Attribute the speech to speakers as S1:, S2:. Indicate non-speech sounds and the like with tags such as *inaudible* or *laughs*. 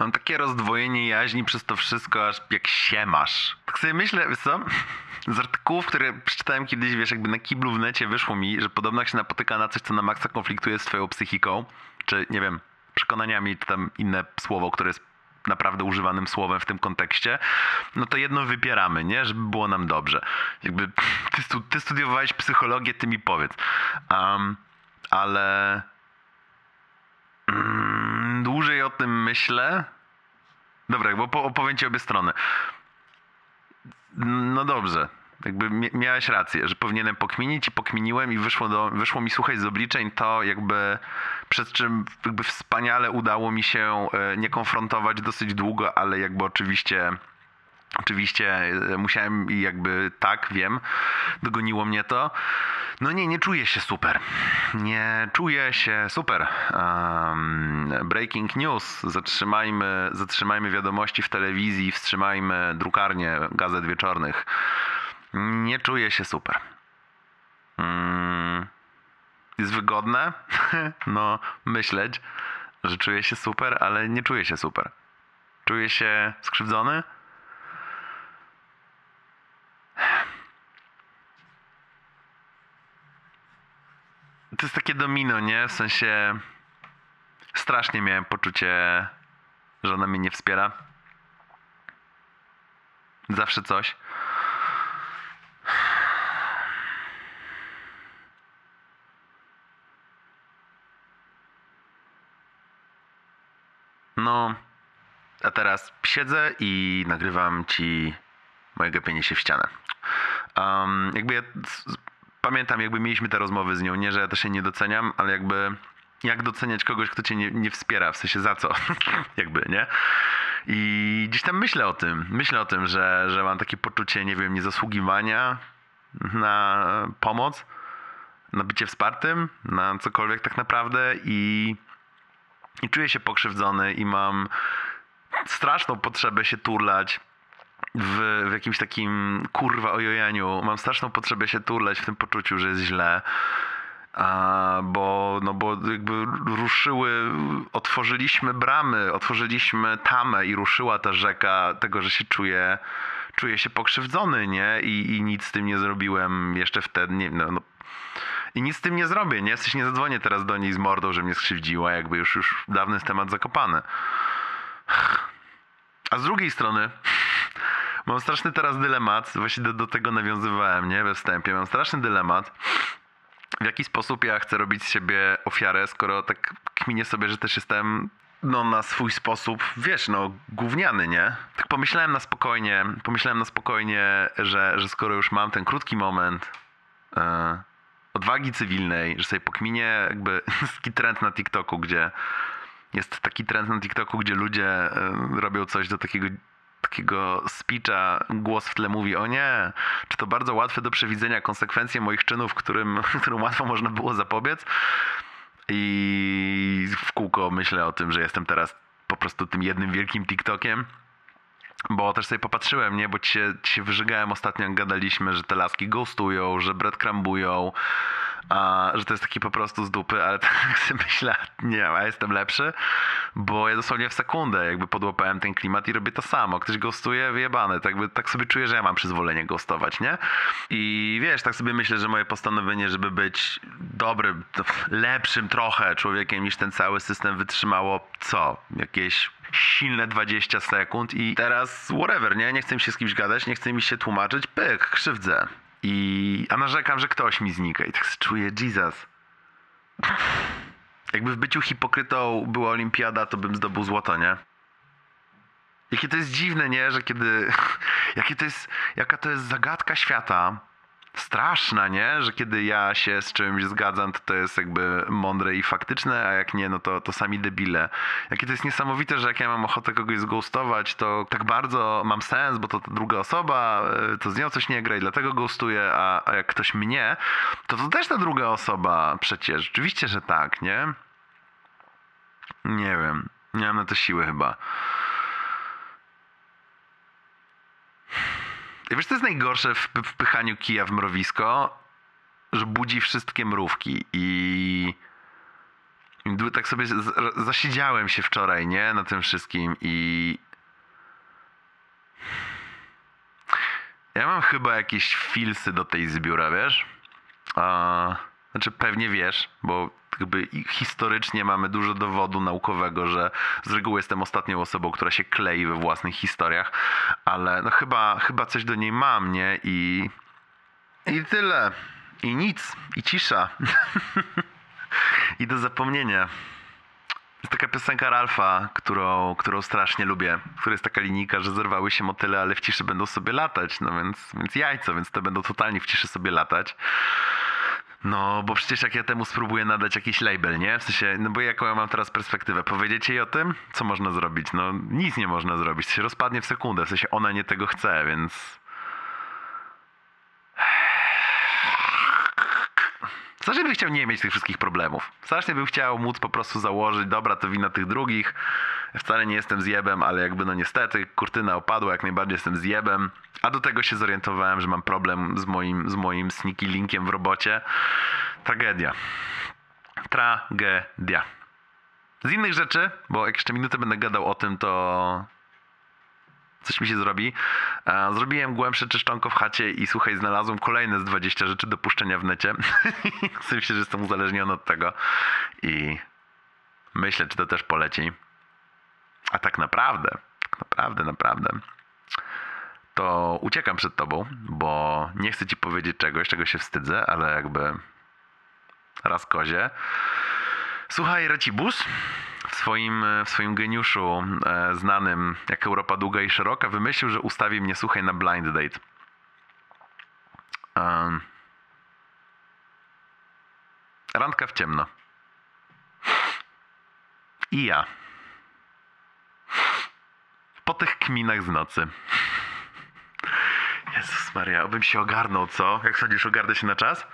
S1: mam takie rozdwojenie jaźni przez to wszystko, aż jak się masz. Tak sobie myślę, wiesz co? Z artykułów, które przeczytałem kiedyś, wiesz, jakby na kiblu w necie wyszło mi, że podobno jak się napotyka na coś, co na maksa konfliktuje z twoją psychiką, czy nie wiem, przekonaniami, to tam inne słowo, które jest naprawdę używanym słowem w tym kontekście, no to jedno wypieramy, nie? Żeby było nam dobrze. Jakby ty, stu, ty studiowałeś psychologię, ty mi powiedz. Um, ale o tym myślę. Dobra, bo po- opowiem ci obie strony. No dobrze. Jakby mia- miałeś rację, że powinienem pokminić i pokminiłem i wyszło, do, wyszło mi słuchać z obliczeń to jakby przed czym jakby wspaniale udało mi się e, nie konfrontować dosyć długo, ale jakby oczywiście Oczywiście e, musiałem i jakby tak, wiem, dogoniło mnie to. No nie, nie czuję się super. Nie czuję się super. Um, breaking news. Zatrzymajmy, zatrzymajmy wiadomości w telewizji, wstrzymajmy drukarnię gazet wieczornych. Nie czuję się super. Mm, jest wygodne, *laughs* no, myśleć, że czuję się super, ale nie czuję się super. Czuję się skrzywdzony. To jest takie domino, nie? W sensie strasznie miałem poczucie, że ona mnie nie wspiera. Zawsze coś. No, a teraz siedzę i nagrywam ci moje gapienie się w ścianę. Um, jakby ja pamiętam, jakby mieliśmy te rozmowy z nią, nie, że ja też jej nie doceniam, ale jakby jak doceniać kogoś, kto cię nie, nie wspiera, w sensie za co, *laughs* jakby, nie? I gdzieś tam myślę o tym, myślę o tym, że, że mam takie poczucie, nie wiem, niezasługiwania na pomoc, na bycie wspartym, na cokolwiek tak naprawdę i, i czuję się pokrzywdzony i mam straszną potrzebę się turlać w, w jakimś takim kurwa ojojaniu. Mam straszną potrzebę się turlać w tym poczuciu, że jest źle. A, bo, no bo jakby ruszyły, otworzyliśmy bramy, otworzyliśmy tamę i ruszyła ta rzeka tego, że się czuję, czuję się pokrzywdzony, nie? I, i nic z tym nie zrobiłem jeszcze wtedy, nie, no, no. I nic z tym nie zrobię, nie? Sensie nie zadzwonię teraz do niej z mordą, że mnie skrzywdziła, jakby już, już dawny temat zakopany. A z drugiej strony mam straszny teraz dylemat, właśnie do, do tego nawiązywałem, nie? We wstępie. Mam straszny dylemat, w jaki sposób ja chcę robić z siebie ofiarę, skoro tak kminię sobie, że też jestem no na swój sposób, wiesz, no gówniany, nie? Tak pomyślałem na spokojnie, pomyślałem na spokojnie, że, że skoro już mam ten krótki moment e, odwagi cywilnej, że sobie pokminię jakby *laughs* taki trend na TikToku, gdzie jest taki trend na TikToku, gdzie ludzie e, robią coś do takiego takiego speecha, głos w tle mówi, o nie, czy to bardzo łatwe do przewidzenia konsekwencje moich czynów, którym, *laughs* którym łatwo można było zapobiec. I w kółko myślę o tym, że jestem teraz po prostu tym jednym wielkim TikTokiem. Bo też sobie popatrzyłem, nie? Bo ci się, wyżygałem ostatnio, jak gadaliśmy, że te laski ghostują, że breadcrumbują, a, że to jest taki po prostu z dupy, ale *laughs* tak sobie myślę, nie, a jestem lepszy, bo ja dosłownie w sekundę jakby podłapałem ten klimat i robię to samo. Ktoś ghostuje, wyjebane. Tak, tak sobie czuję, że ja mam przyzwolenie ghostować, nie? I wiesz, tak sobie myślę, że moje postanowienie, żeby być dobrym, lepszym trochę człowiekiem niż ten cały system wytrzymało co? Jakieś silne 20 sekund i teraz whatever, nie? Nie chcę mi się z kimś gadać, nie chcę mi się tłumaczyć, pyk, krzywdzę. I, a narzekam, że ktoś mi znika i tak czuję, Jesus. Jakby w byciu hipokrytą była olimpiada, to bym zdobył złoto, nie? Jakie to jest dziwne, nie? Że kiedy... *laughs* Jakie to jest... Jaka to jest zagadka świata. Straszna, nie? Że kiedy ja się z czymś zgadzam, to to jest jakby mądre i faktyczne, a jak nie, no to, to sami debile. Jakie to jest niesamowite, że jak ja mam ochotę kogoś zghostować, to tak bardzo mam sens, bo to druga osoba, y, to z nią coś nie gra i dlatego ghostuję, a, a jak ktoś mnie, to to też ta druga osoba przecież. Rzeczywiście, że tak, nie? Nie wiem. Nie mam na to siły chyba. I wiesz, co jest najgorsze w wpychaniu kija w mrowisko? Że budzi wszystkie mrówki i tak sobie zasiedziałem się wczoraj, nie? Na tym wszystkim i... Ja mam chyba jakieś filsy do tej zbióra, wiesz? A, znaczy pewnie wiesz, bo jakby historycznie mamy dużo dowodu naukowego, że z reguły jestem ostatnią osobą, która się klei we własnych historiach, ale no chyba, chyba coś do niej mam, nie? I, i tyle. I nic. I cisza. *laughs* I do zapomnienia. Jest taka piosenka Ralfa, którą, którą strasznie lubię, w której jest taka linijka, że zerwały się motyle, ale w ciszy będą sobie latać. No więc, więc jajco, więc te będą totalnie w ciszy sobie latać. No, bo przecież jak ja temu spróbuję nadać jakiś label, nie? W sensie, no bo jaką ja mam teraz perspektywę? Powiedzieć jej o tym? Co można zrobić? No, nic nie można zrobić. To się rozpadnie w sekundę. W sensie, ona nie tego chce, więc... Strasznie bym chciał nie mieć tych wszystkich problemów. Strasznie bym chciał móc po prostu założyć, dobra, to wina tych drugich. Wcale nie jestem zjebem, ale jakby no niestety kurtyna opadła, jak najbardziej jestem zjebem. A do tego się zorientowałem, że mam problem z moim, z moim sneaky linkiem w robocie. Tragedia. Tragedia. Z innych rzeczy, bo jak jeszcze minutę będę gadał o tym, to coś mi się zrobi. E, Zrobiłem głębsze czyszczonko w chacie i słuchaj, znalazłem kolejne z 20 rzeczy do puszczenia w necie. *laughs* w sensie, że jestem uzależniony od tego i myślę, czy to też poleci. A tak naprawdę, tak naprawdę, naprawdę, to uciekam przed tobą, bo nie chcę ci powiedzieć czegoś, czego się wstydzę, ale jakby raz kozie. Słuchaj, Recibus w swoim, w swoim geniuszu e, znanym jak Europa długa i szeroka wymyślił, że ustawi mnie, słuchaj, na blind date. Um, randka w ciemno. I ja. Po tych kminach z nocy. Jezus Maria, obym się ogarnął, co? Jak sądzisz, ogarnę się na czas?